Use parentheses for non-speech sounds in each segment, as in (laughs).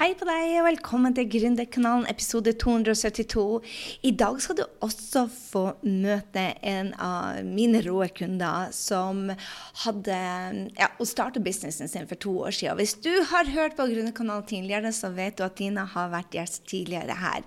Hei på deg, og velkommen til Gründerkanalen episode 272. I dag skal du også få møte en av mine rå kunder som hadde ja, startet businessen sin for to år siden. Hvis du har hørt på Gründerkanalen tidligere, så vet du at Tina har vært gjest tidligere her.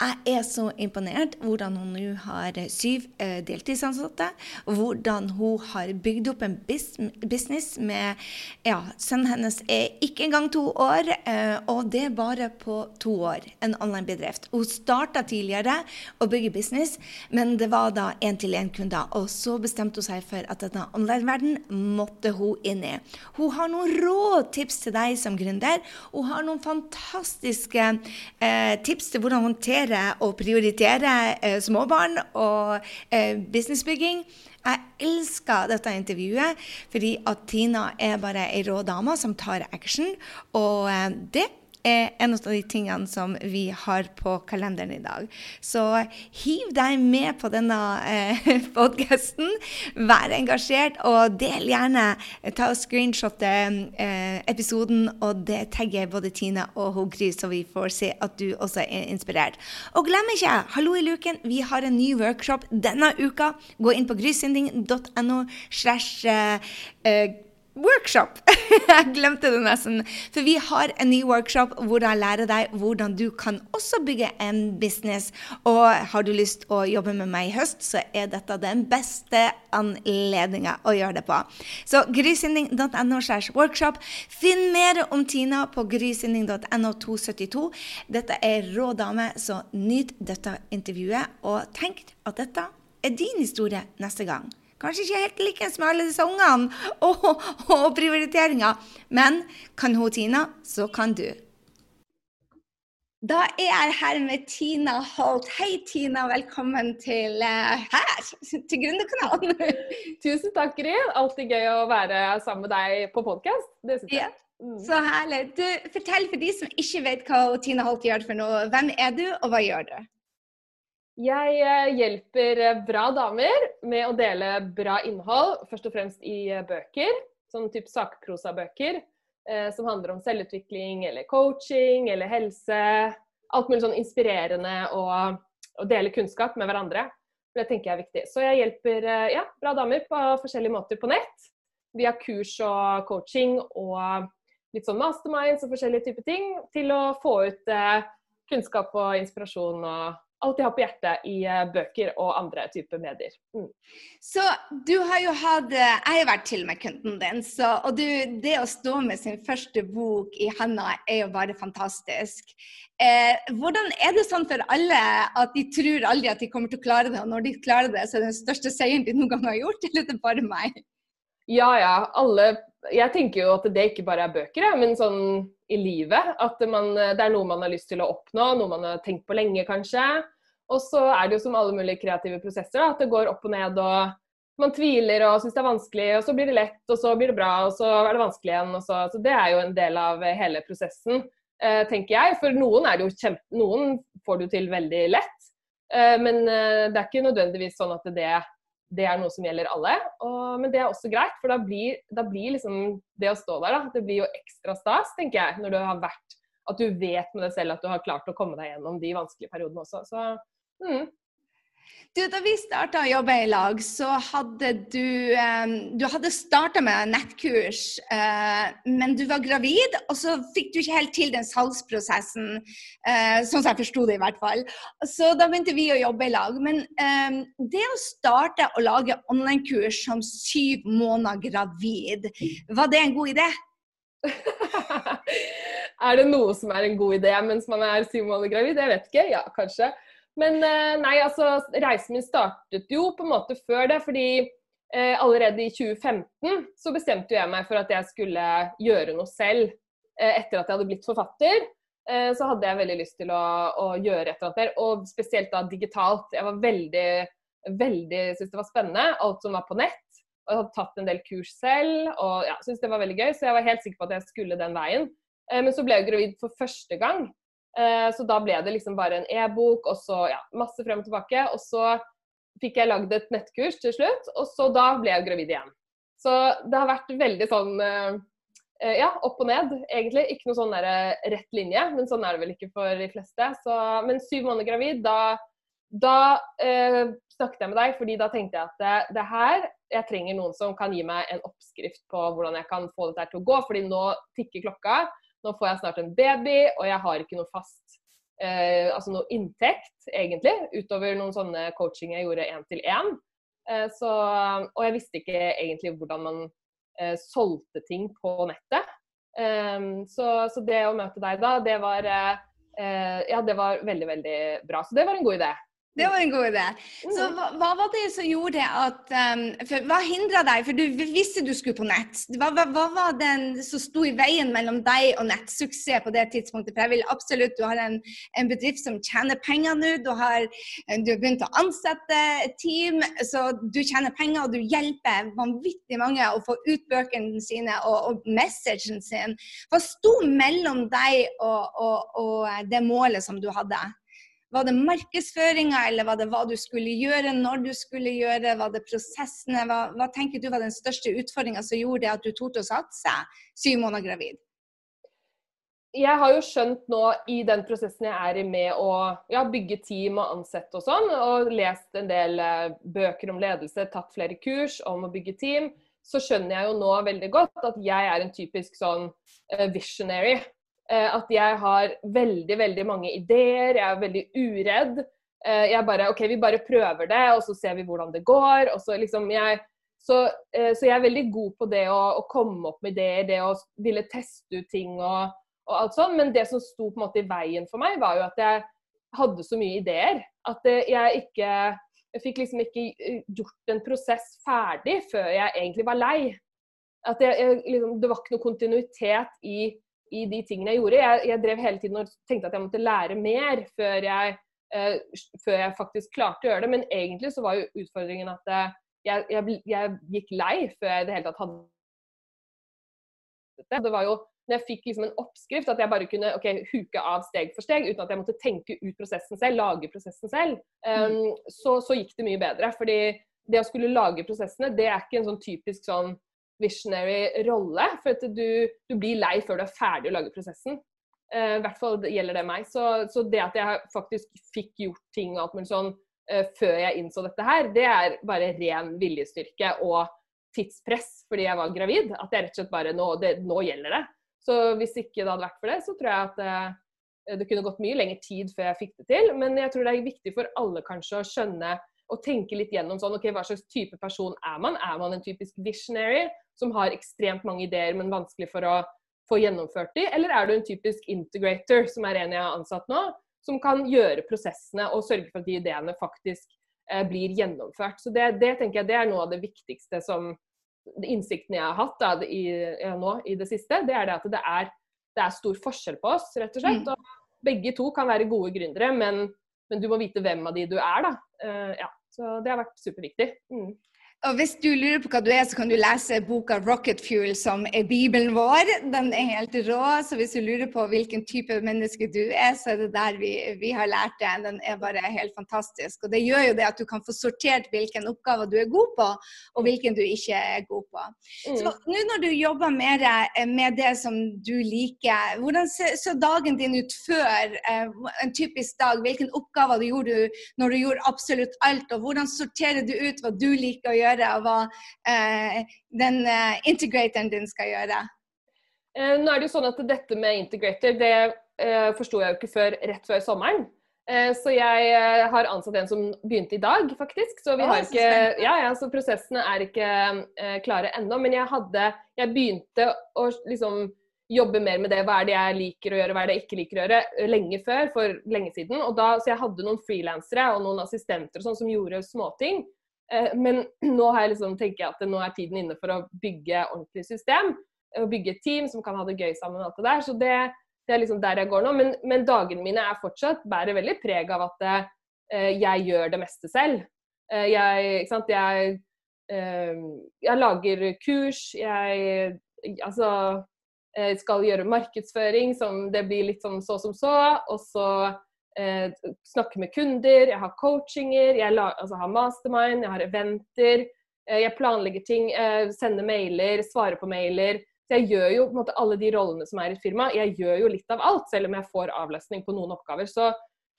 Jeg er så imponert hvordan hun nå har syv uh, deltidsansatte. Hvordan hun har bygd opp en business med ja, Sønnen hennes er ikke engang to år. Uh, og og det bare på to år. En online-bedrift. Hun starta tidligere å bygge business, men det var da én-til-én-kunder. Og så bestemte hun seg for at denne online-verdenen måtte hun inn i. Hun har noen rå tips til deg som gründer. Hun har noen fantastiske eh, tips til hvordan håndtere og prioritere eh, småbarn og eh, businessbygging. Jeg elsker dette intervjuet fordi at Tina er bare ei rå dame som tar action. Og eh, det er en av de tingene som vi har på kalenderen i dag. Så hiv deg med på denne eh, (laughs) podkasten. Vær engasjert, og del gjerne. Ta og screenshotte eh, episoden, og det tagger både Tina og Gry, så vi får se at du også er inspirert. Og glem ikke, hallo i luken, vi har en ny workshop denne uka. Gå inn på grysynding.no slash eh, workshop! (laughs) jeg glemte det nesten. For vi har en ny workshop hvor jeg lærer deg hvordan du kan også bygge en business. Og har du lyst å jobbe med meg i høst, så er dette den beste anledninga å gjøre det på. Så grysynding.no workshop. Finn mer om Tina på grysynding.no 272. Dette er rå dame, så nyt dette intervjuet. Og tenk at dette er din historie neste gang. Kanskje ikke helt likens med alle disse ungene (laughs) og, og prioriteringer. Men kan hun Tina, så kan du. Da er jeg her med Tina Holt. Hei, Tina. Velkommen til uh, her, (laughs) til Gründerkanalen. (laughs) Tusen takk, Gry. Alltid gøy å være sammen med deg på podkast. Det syns jeg. Ja. Mm. Så herlig. Du, fortell for de som ikke vet hva Tina Holt gjør for noe. Hvem er du, og hva gjør du? Jeg eh, hjelper eh, bra damer med å dele bra innhold, først og fremst i eh, bøker. Sånn type sakprosabøker eh, som handler om selvutvikling eller coaching eller helse. Alt mulig sånn inspirerende og, og dele kunnskap med hverandre. Det tenker jeg er viktig. Så jeg hjelper ja, bra damer på forskjellige måter på nett. Via kurs og coaching og litt sånn masterminds og forskjellige typer ting. Til å få ut eh, kunnskap og inspirasjon og alt jeg har på hjertet i uh, bøker og andre typer medier. Mm. Så du har jo hatt eh, Jeg har vært til og med kunden din, så, og du, det å stå med sin første bok i handa er jo bare fantastisk. Eh, hvordan er det sånn for alle at de tror aldri at de kommer til å klare det, og når de klarer det, så er det den største seieren de noen gang har gjort, (laughs) eller er det bare meg? Ja, ja. Alle Jeg tenker jo at det ikke bare er bøker, men sånn i livet. At man, det er noe man har lyst til å oppnå, noe man har tenkt på lenge kanskje. Og så er det jo som alle mulige kreative prosesser, da, at det går opp og ned. og Man tviler og syns det er vanskelig, og så blir det lett, og så blir det bra, og så er det vanskelig igjen. Så, så, det er jo en del av hele prosessen, eh, tenker jeg. For noen, kjempe, noen får det jo til veldig lett. Eh, men eh, det er ikke nødvendigvis sånn at det, det er noe som gjelder alle. Og, men det er også greit, for da blir, da blir liksom det å stå der, da, det blir jo ekstra stas, tenker jeg, når du har vært At du vet med deg selv at du har klart å komme deg gjennom de vanskelige periodene også. Så Mm. Du, da vi starta å jobbe i lag, så hadde du um, Du hadde starta med nettkurs, uh, men du var gravid, og så fikk du ikke helt til den salgsprosessen, uh, sånn som jeg forsto det i hvert fall. Så da begynte vi å jobbe i lag. Men det å starte å lage online-kurs som syv måneder gravid, var det en god idé? (laughs) er det noe som er en god idé mens man er syv måneder gravid? Jeg vet ikke. Ja, kanskje. Men eh, nei, altså reisen min startet jo på en måte før det. Fordi eh, allerede i 2015 så bestemte jeg meg for at jeg skulle gjøre noe selv. Eh, etter at jeg hadde blitt forfatter, eh, så hadde jeg veldig lyst til å, å gjøre et eller annet der. Og spesielt da digitalt. Jeg var veldig, veldig syntes det var spennende. Alt som var på nett. Og jeg hadde tatt en del kurs selv og ja, syntes det var veldig gøy. Så jeg var helt sikker på at jeg skulle den veien. Eh, men så ble jeg gravid for første gang. Eh, så da ble det liksom bare en e-bok, og så ja, masse frem og tilbake. Og så fikk jeg lagd et nettkurs til slutt, og så da ble jeg gravid igjen. Så det har vært veldig sånn eh, eh, ja, opp og ned, egentlig. Ikke noe sånn der, rett linje, men sånn er det vel ikke for de fleste. Så, men syv måneder gravid, da, da eh, snakket jeg med deg, fordi da tenkte jeg at det, det, her Jeg trenger noen som kan gi meg en oppskrift på hvordan jeg kan få dette til å gå. fordi nå tikker klokka. Nå får jeg snart en baby, og jeg har ikke noe fast eh, altså noe inntekt, egentlig, utover noen sånne coaching jeg gjorde én til én. Eh, og jeg visste ikke egentlig hvordan man eh, solgte ting på nettet. Um, så, så, det å møte deg da, det var, eh, ja, det var veldig, veldig bra. Så det var en god idé. Det var en god idé. Så hva, hva var det som gjorde at um, for, Hva hindra deg? For du visste du skulle på nett. Hva, hva, hva, var den som sto i veien mellom deg og nettsuksess på det tidspunktet? For jeg vil absolutt, Du har en, en bedrift som tjener penger nå. Du har, du har begynt å ansette et team, så du tjener penger og du hjelper vanvittig mange å få ut bøkene sine og, og messagen sin. Hva sto mellom deg og, og, og det målet som du hadde? Var det markedsføringa, eller var det hva du skulle gjøre, når du skulle gjøre? Var det prosessene? Hva, hva tenker du var den største utfordringa som gjorde at du torde å satse syv måneder gravid? Jeg har jo skjønt nå i den prosessen jeg er i med å ja, bygge team og ansette og sånn, og lest en del uh, bøker om ledelse, tatt flere kurs om å bygge team, så skjønner jeg jo nå veldig godt at jeg er en typisk sånn uh, visionary. Eh, at jeg har veldig, veldig mange ideer. Jeg er veldig uredd. Eh, jeg bare OK, vi bare prøver det, og så ser vi hvordan det går. Og så liksom jeg så, eh, så jeg er veldig god på det å, å, komme opp med ideer, det å ville teste ut ting og, og alt sånt. Men det som sto på en måte i veien for meg, var jo at jeg hadde så mye ideer. At jeg ikke Jeg fikk liksom ikke gjort en prosess ferdig før jeg egentlig var lei. At jeg, jeg, liksom, det var ikke noe kontinuitet i i de tingene jeg gjorde. Jeg, jeg, drev hele tiden og tenkte at jeg måtte lære mer før jeg, uh, før jeg, faktisk klarte å gjøre det. Men egentlig så var jo utfordringen at jeg, jeg, jeg, gikk lei før jeg i det hele tatt hadde det. Det var jo når jeg fikk liksom en oppskrift, at jeg bare kunne okay, huke av steg for steg, uten at jeg måtte tenke ut prosessen selv, lage prosessen selv, um, så, så gikk det mye bedre. fordi det å skulle lage prosessene, det er ikke en sånn typisk sånn visionary rolle. For at du, du, blir lei før du er ferdig å lage prosessen. Uh, I hvert fall gjelder det meg. Så, så, det at jeg faktisk fikk gjort ting og alt mulig sånn uh, før jeg innså dette her, det er bare ren viljestyrke og tidspress fordi jeg var gravid. At jeg rett og slett bare nå, det, nå gjelder det. Så hvis ikke det hadde vært for det, så tror jeg at uh, det kunne gått mye lengre tid før jeg fikk det til. Men jeg tror det er viktig for alle kanskje å skjønne og tenke litt gjennom sånn, ok, hva slags type person er man. Er man en typisk visionary? Som har ekstremt mange ideer, men vanskelig for å få gjennomført de, eller er du en typisk integrator, som er en jeg har ansatt nå, som kan gjøre prosessene og sørge for at de ideene faktisk eh, blir gjennomført. Så det, det, tenker jeg det er noe av det viktigste som innsikten jeg har hatt da, i, ja, nå i det siste, det er det at det er, det er, stor forskjell på oss, rett og slett. Mm. Og begge to kan være gode gründere, men, men, du må vite hvem av de du er, da. Uh, ja. Så det har vært superviktig. Mm. Og Hvis du lurer på hva du er, så kan du lese boka 'Rocket Fuel', som er bibelen vår. Den er helt rå. Så hvis du lurer på hvilken type menneske du er, så er det der vi, vi har lært det. Den er bare helt fantastisk. Og det gjør jo det at du kan få sortert hvilken oppgave du er god på, og hvilken du ikke er god på. Mm. Så nå når du jobber mer med det som du liker, hvordan så dagen din ut før eh, en typisk dag? Hvilken oppgave du gjorde når du gjorde absolutt alt, og hvordan sorterer du ut hva du liker å gjøre? Gjøre, og hva eh, den eh, integratoren din skal gjøre? Eh, nå er det jo sånn at Dette med integrator det eh, forsto jeg jo ikke før rett før sommeren. Eh, så jeg eh, har ansatt en som begynte i dag, faktisk. Så, vi har ikke, ja, ja, så prosessene er ikke klare ennå. Men jeg, hadde, jeg begynte å liksom jobbe mer med det. Hva er det jeg liker å gjøre, hva er det jeg ikke liker å gjøre, lenge før, for lenge siden. Da, så jeg hadde noen frilansere og noen assistenter og sånn som gjorde småting. Eh, men (clears throat) nå jeg liksom, tenker jeg at nå er tiden inne for å bygge ordentlig system. Og bygge et team som kan ha det gøy sammen. og alt det der, så det, det er liksom der jeg går nå. Men, men, dagene mine er fortsatt bærer veldig preg av at uh, jeg gjør det meste selv. Uh, jeg, ikke sant, jeg, jeg lager kurs, jeg altså skal gjøre markedsføring som det blir litt sånn så som så. Og så eh, snakke med kunder, jeg har coachinger, jeg la, altså har mastermind, jeg har eventer. Eh, jeg planlegger ting, eh, sender mailer, svarer på mailer. Så jeg gjør jo på en måte alle de rollene som er i et firma, jeg gjør jo litt av alt, selv om jeg får avlastning på noen oppgaver. Så,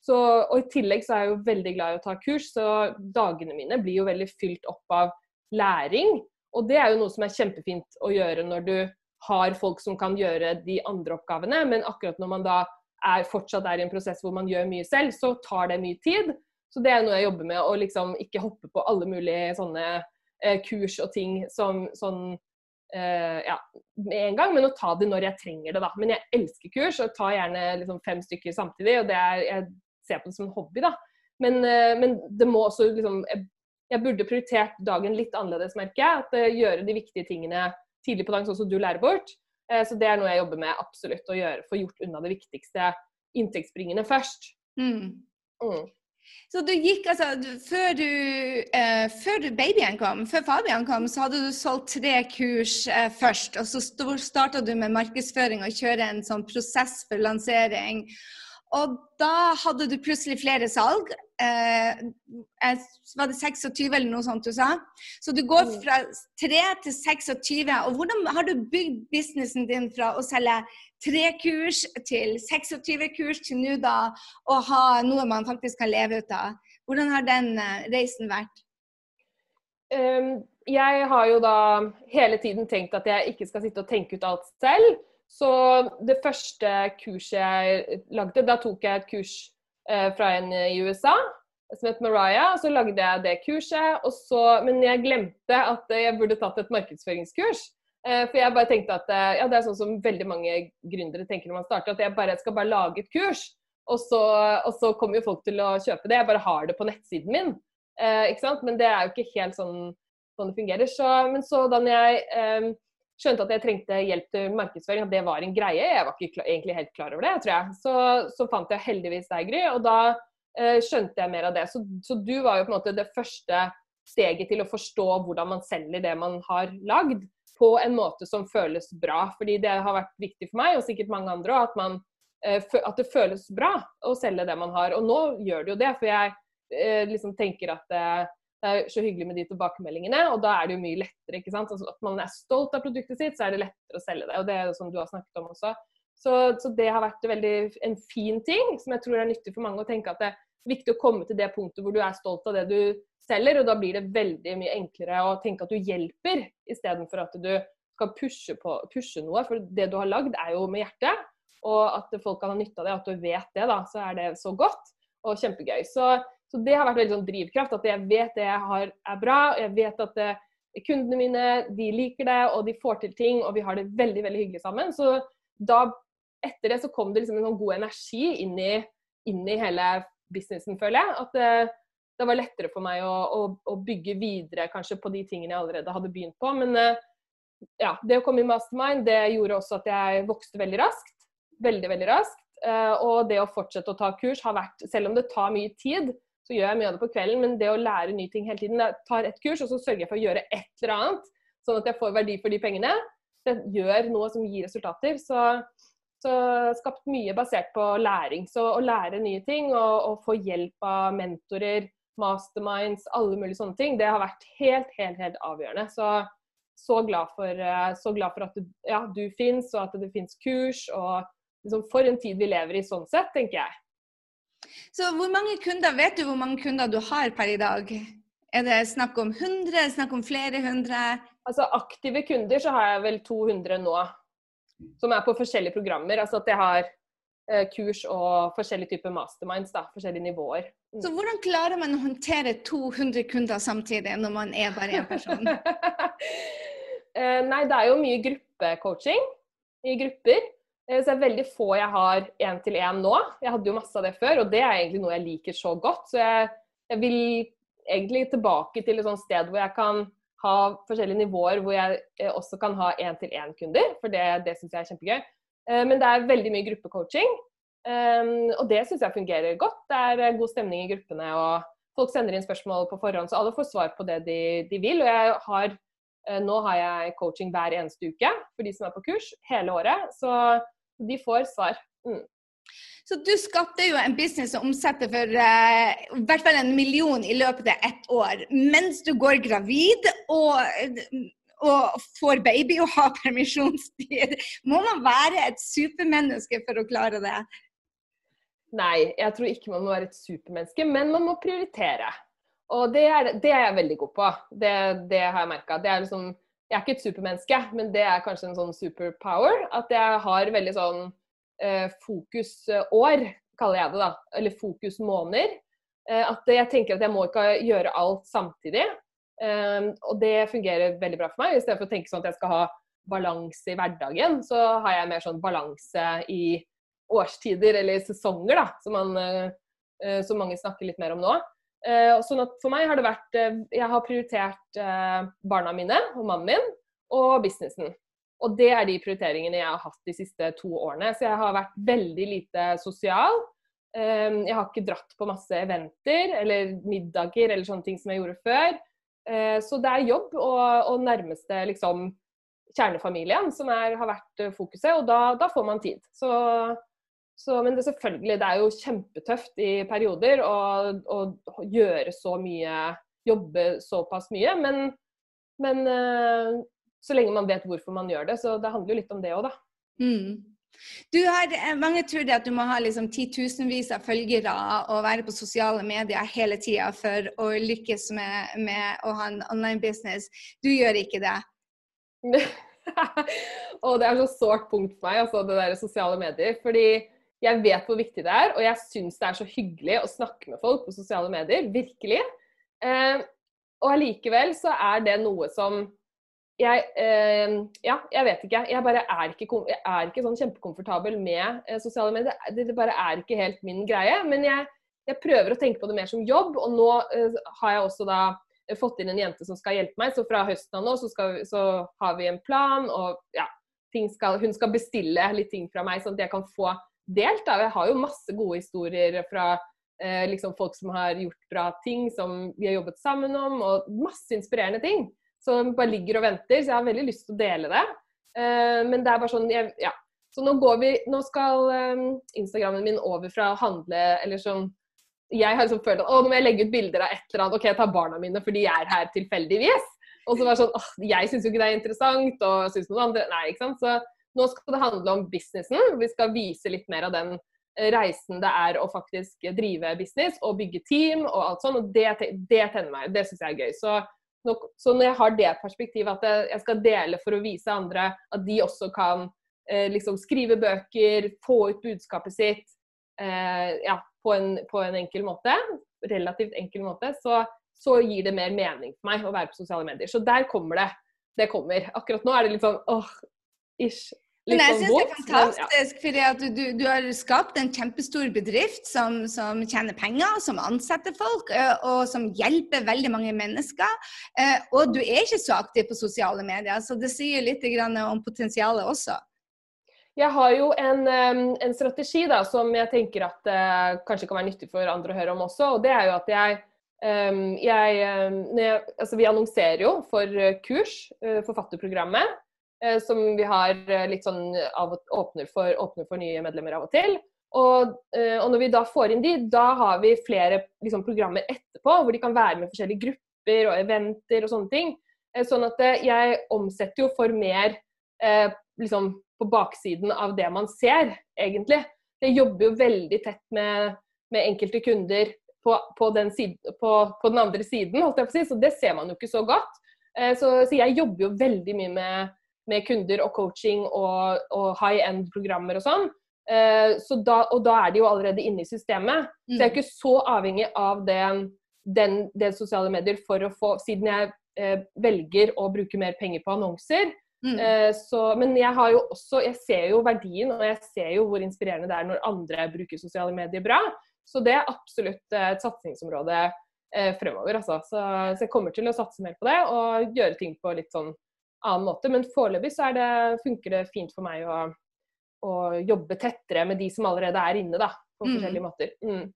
så, og I tillegg så er jeg jo veldig glad i å ta kurs, så dagene mine blir jo veldig fylt opp av læring. Og det er jo noe som er kjempefint å gjøre når du har folk som kan gjøre de andre oppgavene, men akkurat når man da er, fortsatt er i en prosess hvor man gjør mye selv, så tar det mye tid. Så det er noe jeg jobber med, å liksom ikke hoppe på alle mulige sånne eh, kurs og ting som sånn eh, ja, med en gang, men å ta det når jeg trenger det, da. Men jeg elsker kurs og tar gjerne liksom, fem stykker samtidig, og det er, jeg ser på det som en hobby, da. Men, eh, men det må også liksom jeg, jeg, burde prioritert dagen litt annerledes, merker jeg. At uh, gjøre de viktige tingene tidlig på dagen, sånn som du lærer bort. Uh, så det er noe jeg jobber med absolutt å gjøre, få gjort unna det viktigste inntektsbringende først. Mm. Mm. Så du gikk altså Før, du, eh, før du babyen kom, før Fabian kom, så hadde du solgt tre kurs eh, først. Og så starta du med markedsføring og kjøre en sånn prosess for lansering. Og da hadde du plutselig flere salg. Eh, var det 26 eller noe sånt du sa? Så du går mm. fra 3 til 26. Og hvordan har du bygd businessen din fra å selge tre kurs til 26 kurs til nå da å ha noe man faktisk kan leve ut av? Hvordan har den eh, reisen vært? Um, jeg har jo da hele tiden tenkt at jeg ikke skal sitte og tenke ut alt selv. Så det første kurset jeg lagde, da tok jeg et kurs fra en i USA som het Mariah. Så lagde jeg det kurset. Så, men jeg glemte at jeg burde tatt et markedsføringskurs. Eh, for jeg bare tenkte at eh, ja, det er sånn som veldig mange gründere tenker når man starter, at jeg bare skal bare lage et kurs. Og så, og så kommer jo folk til å kjøpe det. Jeg bare har det på nettsiden min. Eh, ikke sant? Men det er jo ikke helt sånn, sånn det fungerer. Så, men så da jeg eh, skjønte at jeg trengte hjelp til markedsføring, at det var en greie. Jeg var ikke egentlig helt klar over det, tror jeg. Så, så fant jeg heldigvis deg, Gry, og da eh, skjønte jeg mer av det. Så, så, du var jo på en måte det første steget til å forstå hvordan man selger det man har lagd, på en måte som føles bra. Fordi det har vært viktig for meg, og sikkert mange andre òg, at, eh, at, det føles bra å selge det man har. Og nå gjør det jo det, for jeg eh, liksom tenker at eh, det er så hyggelig med de tilbakemeldingene, og da er det jo mye lettere. ikke sant? Altså at man er stolt av produktet sitt, så er det lettere å selge det. Og det er det som du har snakket om også. Så, så det har vært veldig, en fin ting som jeg tror er nyttig for mange å tenke at det er viktig å komme til det punktet hvor du er stolt av det du selger, og da blir det veldig mye enklere å tenke at du hjelper, istedenfor at du skal pushe, på, pushe noe. For det du har lagd er jo med hjertet, og at folk kan ha nytte av det, at du vet det, da, så er det så godt og kjempegøy. Så så det har vært veldig sånn drivkraft. At jeg vet det jeg har er bra. og Jeg vet at det, eh, kundene mine de liker det, og de får til ting, og vi har det veldig veldig hyggelig sammen. Så da, etter det så kom det liksom en sånn god energi inn i, inn i hele businessen, føler jeg. At det, det var lettere for meg å, å, å, bygge videre kanskje på de tingene jeg allerede hadde begynt på. Men eh, ja, det å komme i mastermind det gjorde også at jeg vokste veldig raskt. Veldig, veldig raskt. Eh, og det å fortsette å ta kurs har vært, selv om det tar mye tid, så gjør jeg mye av det på kvelden. Men det å lære nye ting hele tiden Jeg tar et kurs, og så sørger jeg for å gjøre et eller annet, sånn at jeg får verdi for de pengene. Det gjør noe som gir resultater. Så, så skapt mye basert på læring. Så å lære nye ting og, og få hjelp av mentorer, masterminds, alle mulige sånne ting, det har vært helt, helt, helt avgjørende. Så, så glad for, så glad for at du, ja, du fins, og at det fins kurs. og liksom For en tid vi lever i sånn sett, tenker jeg. Så hvor mange kunder, vet du hvor mange kunder du har per i dag? Er det snakk om 100, snakk om flere hundre? Altså Aktive kunder så har jeg vel 200 nå, som er på forskjellige programmer. Altså at jeg har eh, kurs og forskjellige typer masterminds, da, forskjellige nivåer. Mm. Så hvordan klarer man å håndtere 200 kunder samtidig når man er bare én person? (laughs) eh, nei, det er jo mye gruppecoaching i grupper. Eh, så det er veldig få jeg har én-til-én nå. Jeg hadde jo masse av det før, og det er egentlig noe jeg liker så godt. Så jeg, jeg vil egentlig tilbake til et sånt sted hvor jeg kan ha forskjellige nivåer hvor jeg eh, også kan ha én-til-én-kunder, for det, det syns jeg er kjempegøy. Eh, men det er veldig mye gruppecoaching, og det syns jeg fungerer godt. Det er god stemning i gruppene, og folk sender inn spørsmål på forhånd, så alle får svar på det de, de vil. Og jeg har nå har jeg coaching hver eneste uke for de som er på kurs, hele året. Så de får svar. Mm. Så du skapte jo en business som omsetter for uh, i hvert fall en million i løpet av ett år, mens du går gravid og, og får baby og har permisjonstid. Må man være et supermenneske for å klare det? Nei, jeg tror ikke man må være et supermenneske, men man må prioritere. Og det er, det er jeg veldig god på. Det, det har jeg merka. Liksom, jeg er ikke et supermenneske, men det er kanskje en sånn superpower. At jeg har veldig sånn eh, fokusår, kaller jeg det da. Eller fokusmåneder. Eh, at jeg tenker at jeg må ikke gjøre alt samtidig. Eh, og det fungerer veldig bra for meg. I stedet for å tenke sånn at jeg skal ha balanse i hverdagen, så har jeg mer sånn balanse i årstider eller sesonger, da, som, man, eh, eh, som mange snakker litt mer om nå. Eh, sånn at for meg har det vært Jeg har prioritert barna mine og mannen min og businessen. Og det er de prioriteringene jeg har hatt de siste to årene. Så jeg har vært veldig lite sosial. Jeg har ikke dratt på masse eventer eller middager eller sånne ting som jeg gjorde før. Så det er jobb og, og nærmeste liksom kjernefamilien som er, har vært fokuset, og da, da får man tid. Så så, men det, selvfølgelig, det er jo kjempetøft i perioder å, å gjøre så mye, jobbe såpass mye. Men, men uh, så lenge man vet hvorfor man gjør det. Så det handler jo litt om det òg, da. Mm. Du har, eh, mange tror det at du må ha liksom titusenvis av følgere og være på sosiale medier hele tida for å lykkes med, med, å ha en online business. Du gjør ikke det? (laughs) og det er så sårt punkt for meg, altså det der sosiale medier. Fordi jeg vet hvor viktig det er, og jeg syns det er så hyggelig å snakke med folk på sosiale medier. Virkelig. Eh, og allikevel så er det noe som jeg eh, Ja, jeg vet ikke. Jeg bare er ikke, jeg er ikke sånn kjempekomfortabel med eh, sosiale medier. Det, bare er ikke helt min greie. Men jeg, jeg, prøver å tenke på det mer som jobb, og nå eh, har jeg også da fått inn en jente som skal hjelpe meg. Så fra høsten av nå så, skal, så har vi en plan, og ja, skal, hun skal bestille litt ting fra meg, sånn at jeg kan få delt. Da. Jeg har jo masse gode historier fra eh, liksom folk som har gjort bra ting, som vi har jobbet sammen om, og masse inspirerende ting. Som bare ligger og venter, så jeg har veldig lyst til å dele det. Eh, men det er bare sånn jeg, Ja. Så nå går vi Nå skal eh, Instagrammen min over fra handle eller sånn jeg har liksom følt at å, nå må jeg legge ut bilder av et eller annet. OK, jeg tar barna mine, for de er her tilfeldigvis. Og så var det sånn åh, jeg syns jo ikke det er interessant, og syns noen andre Nei, ikke sant. Så nå skal det handle om businessen. Vi skal vise litt mer av den eh, reisen det er å faktisk drive business og bygge team og alt sånt. Og det, det tenner meg. Det syns jeg er gøy. Så, så, når jeg har det perspektivet at jeg skal dele for å vise andre at de også kan eh, liksom skrive bøker, få ut budskapet sitt eh, ja, på, en, på, en, enkel måte, relativt enkel måte, så, så gir det mer mening for meg å være på sosiale medier. Så der kommer det. Det kommer. Akkurat nå er det litt sånn åh, ish. Men jeg syns det er fantastisk, fordi at du, du, har skapt en kjempestor bedrift som, som, tjener penger, som ansetter folk, og som hjelper veldig mange mennesker. Og du er ikke så aktiv på sosiale medier, så det sier litt om potensialet også. Jeg har jo en, en strategi da, som jeg tenker at uh, kanskje kan være nyttig for andre å høre om også. og det er jo at jeg, um, jeg, jeg altså Vi annonserer jo for kurs, uh, forfatterprogrammet. Eh, som vi har eh, litt sånn av, åpner, for, åpner for nye medlemmer av og til. Og, eh, og, når vi da får inn de, da har vi flere liksom, programmer etterpå hvor de kan være med forskjellige grupper og eventer og sånne ting. Sånn at jeg omsetter jo for mer eh, liksom på baksiden av det man ser, egentlig. Jeg jobber jo veldig tett med, med enkelte kunder på, på, den side, på, på, den andre siden, holdt jeg på å si, så det ser man jo ikke så godt. Eh, så, så jeg jobber jo veldig mye med med kunder og coaching og, og high end-programmer og sånn. Eh, så da, og da er de jo allerede inne i systemet. Mm. Så jeg er mm. ikke så avhengig av det, den, det sosiale medier for å få Siden jeg eh, velger å bruke mer penger på annonser. Mm. Eh, så, men jeg har jo også Jeg ser jo verdien, og jeg ser jo hvor inspirerende det er når andre bruker sosiale medier bra. Så det er absolutt et satsingsområde eh, fremover, altså. Så, så jeg kommer til å satse mer på det og gjøre ting på litt sånn annen måte. Men foreløpig så det, funker det fint for meg å, å, jobbe tettere med de som allerede er inne, da, på mm. forskjellige måter. Mm.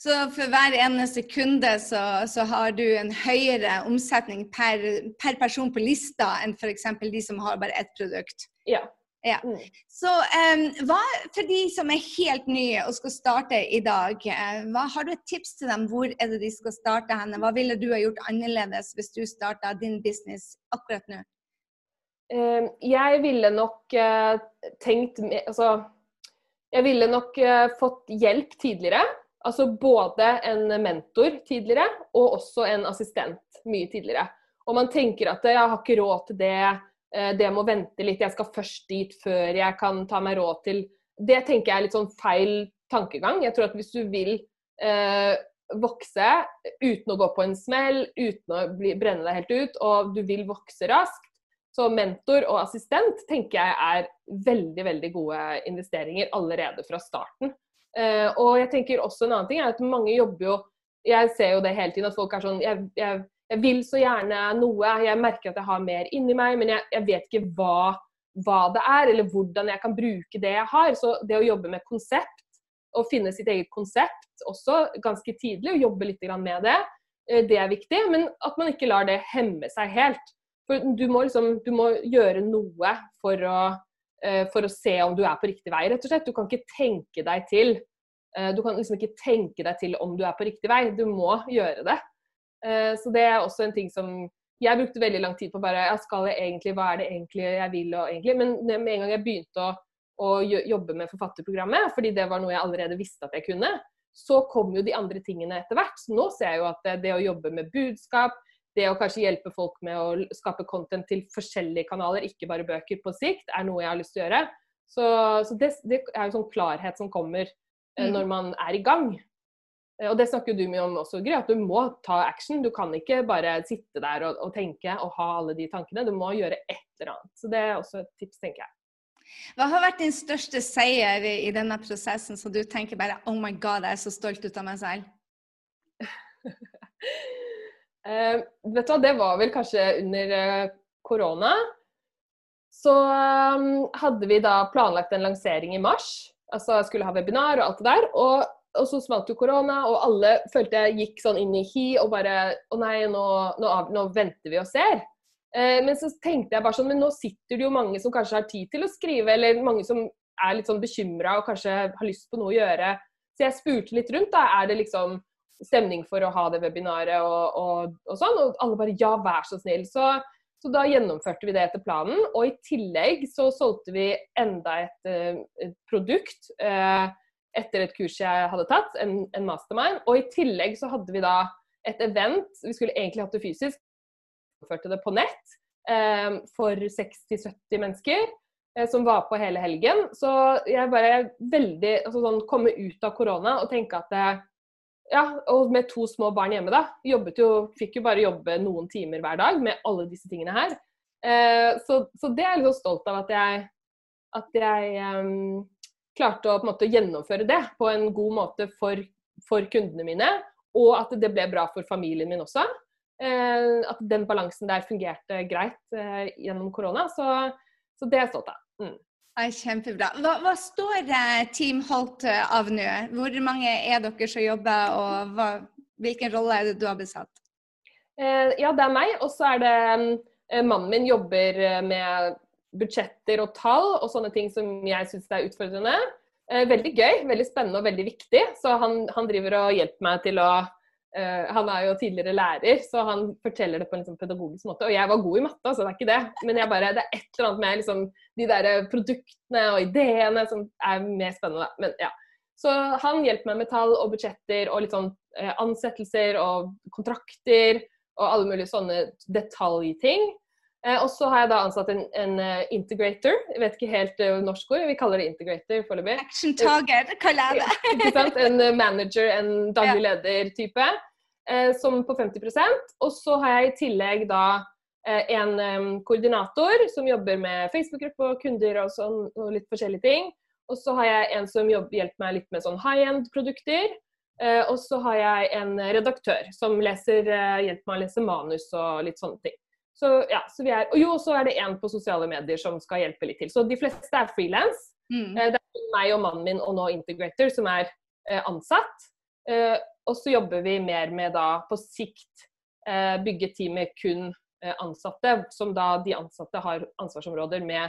Så for hver eneste kunde så, så, har du en høyere omsetning per, per person på lista enn f.eks. de som har bare ett produkt? Ja. ja. Mm. Så um, hva, for de som er helt nye og skal starte i dag, uh, hva, har du et tips til dem? Hvor er det de skal starte henne? Hva ville du ha gjort annerledes hvis du starta din business akkurat nå? Eh, jeg ville nok eh, tenkt Altså, jeg ville nok eh, fått hjelp tidligere. Altså både en mentor tidligere, og også en assistent mye tidligere. Og man tenker at jeg har ikke råd til det, eh, det må vente litt, jeg skal først dit før jeg kan ta meg råd til Det tenker jeg er litt sånn feil tankegang. Jeg tror at hvis du vil eh, vokse uten å gå på en smell, uten å bli, brenne deg helt ut, og du vil vokse raskt, så mentor og assistent tenker jeg er veldig veldig gode investeringer allerede fra starten. Uh, og jeg tenker også en annen ting er at mange jobber jo Jeg ser jo det hele tiden, at folk er sånn jeg, jeg, jeg vil så gjerne noe, jeg merker at jeg har mer inni meg, men jeg, jeg vet ikke hva, hva, det er, eller hvordan jeg kan bruke det jeg har. Så det å jobbe med konsept, og finne sitt eget konsept også ganske tidlig, og jobbe litt med det, uh, det er viktig. Men at man ikke lar det hemme seg helt. For du må, liksom, du må gjøre noe for å, uh, for å, se om du er på riktig vei, rett og slett. Du kan ikke tenke deg til. Uh, du kan liksom ikke tenke deg til om du er på riktig vei. Du må gjøre det. Uh, så det er også en ting som jeg brukte veldig lang tid på bare ja, skal jeg egentlig, Hva er det egentlig jeg vil? og egentlig, Men med en gang jeg begynte å, å jobbe med forfatterprogrammet, fordi det var noe jeg allerede visste at jeg kunne, så kom jo de andre tingene etter hvert. Så nå ser jeg jo at det, det å jobbe med budskap, det å kanskje hjelpe folk med å skape content til forskjellige kanaler, ikke bare bøker på sikt, er noe jeg har lyst til å gjøre. Så, så det, det, er jo sånn klarhet som kommer eh, mm. når man er i gang. Eh, og det snakker du mye om også, Gry, at du må ta action. Du kan ikke bare sitte der og, og, tenke og ha alle de tankene. Du må gjøre et eller annet. Så det er også et tips, tenker jeg. Hva har vært din største seier i, i denne prosessen, så du tenker bare oh my god, jeg er så stolt ut av meg selv? (laughs) Uh, vet du hva, det var vel kanskje under uh, korona. Så um, hadde vi da planlagt en lansering i mars. Altså jeg skulle ha webinar og alt det der. Og, og så smalt jo korona, og alle følte jeg gikk sånn inn i hi og bare Å nei, nå, nå, nå venter vi og ser. Uh, men så tenkte jeg bare sånn Men nå sitter det jo mange som kanskje har tid til å skrive, eller mange som er litt sånn bekymra og kanskje har lyst på noe å gjøre. Så jeg spurte litt rundt. da, Er det liksom stemning for å ha det webinaret og, og, og sånn. Og alle bare ja, vær så snill. Så, så, da gjennomførte vi det etter planen. Og i tillegg så solgte vi enda et, eh, et produkt eh, etter et kurs jeg hadde tatt, en, en, mastermind. Og i tillegg så hadde vi da et event, vi skulle egentlig hatt det fysisk, gjennomførte det på nett eh, for 60-70 mennesker eh, som var på hele helgen. Så jeg bare veldig altså sånn, komme ut av korona og tenke at det, ja, og med to små barn hjemme, da. Jobbet jo, fikk jo bare jobbe noen timer hver dag med alle disse tingene her. Eh, så, så, det er jeg litt stolt av at jeg, at jeg um, klarte å på en måte gjennomføre det på en god måte for, for kundene mine. Og at det ble bra for familien min også. Eh, at den balansen der fungerte greit eh, gjennom korona. Så, så, det er jeg stolt av. Mm. Kjempebra. Hva, hva, står Team Holt av nå? Hvor mange er dere som jobber, og hva, hvilken rolle er det du har besatt? Eh, ja, det er meg, og så er det eh, mannen min jobber eh, med budsjetter og tall og sånne ting som jeg syns er utfordrende. Eh, veldig gøy, veldig spennende og veldig viktig. Så han, han driver og hjelper meg til å han er jo tidligere lærer, så han forteller det på en liksom pedagogisk måte. Og jeg var god i matte, så det er ikke det. Men jeg bare, det er et eller annet med liksom, de der produktene og ideene som er mer spennende. Men ja. Så han hjelper meg med tall og budsjetter og sånn uh, ansettelser og kontrakter og alle mulige sånne detaljting. Uh, og så har jeg da ansatt en, en integrator. Jeg vet ikke helt norsk ord, vi kaller det integrator foreløpig. Action target, kaller jeg det. ikke sant? En manager, en daglig leder-type eh, som på 50 Og så har jeg i tillegg da eh, en koordinator som jobber med Facebook-gruppe og kunder og, sånn, og litt forskjellige ting. Og så har jeg en som jobber, hjelper meg litt med sånn high end-produkter. Eh, og så har jeg en redaktør som leser, eh, hjelper meg å lese manus og litt sånne ting. Så, ja, så vi er, og jo, så er det en på sosiale medier som skal hjelpe litt til. Så de fleste er frilans. Mm. Eh, det er meg og mannen min og nå Integrator som er eh, ansatt. Og så jobber vi mer med da på sikt eh, bygge team med kun eh, ansatte, som da de ansatte har ansvarsområder med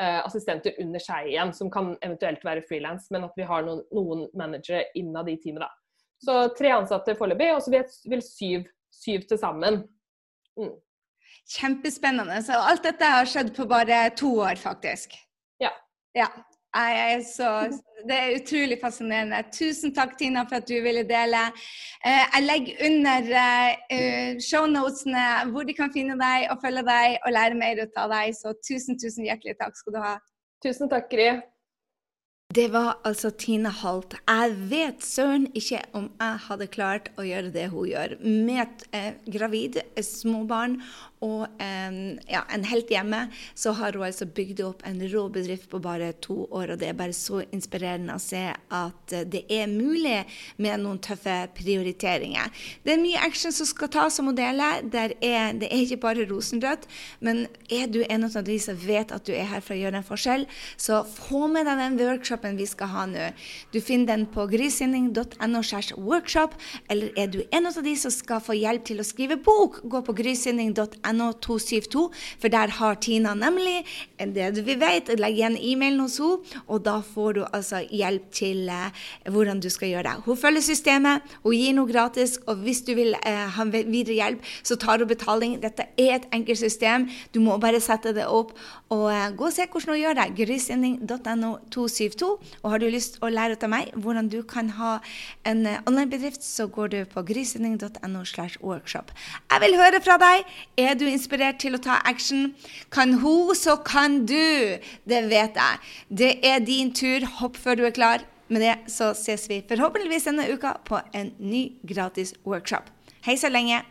eh, assistenter under seg igjen, som kan eventuelt være frilans, men at vi har noen, noen managere innad i teamet. da. Så tre ansatte foreløpig, og så vil syv, syv til sammen. Mm. Kjempespennende. Så alt dette har skjedd på bare to år, faktisk. Ja. ja. Jeg er så, det er utrolig fascinerende. Tusen takk, Tina, for at du ville dele. Eh, jeg legger under uh, shownotene hvor de kan finne deg og følge deg og lære mer ut av deg. Så tusen, tusen hjertelig takk skal du ha. Tusen takk, Gry. Det var altså Tina Holt. Jeg vet søren ikke om jeg hadde klart å gjøre det hun gjør. Med eh, gravid, småbarn og eh, ja, en helt hjemme, så har hun altså bygd opp en rå bedrift på bare to år. Og det er bare så inspirerende å se at det er mulig med noen tøffe prioriteringer. Det er mye action som skal tas som modeller. det er ikke bare rosenrødt. Men er du en av de som vet at du er her for å gjøre en forskjell, så få med deg den workshopen vi skal ha nå. Du finner den på grysynding.no workshop, eller er du en av de som skal få hjelp til å skrive bok, gå på grysynding.no 272, for der har Tina nemlig det du vet, legg igjen e-mailen hos henne, og da får du altså hjelp til uh, hvordan du skal gjøre det. Hun følger systemet, hun gir noe gratis, og hvis du vil uh, ha videre hjelp, så tar hun betaling. Dette er et enkelt system, du må bare sette det opp, og gå og se hvordan hun gjør det. grysynding.no 272. Og har du lyst å lære av meg hvordan du kan ha en eh, online-bedrift, så går du på workshop. Jeg vil høre fra deg. Er du inspirert til å ta action? Kan hun, så kan du. Det vet jeg. Det er din tur. Hopp før du er klar. Med det så ses vi forhåpentligvis denne uka på en ny gratis workshop. Hei så lenge.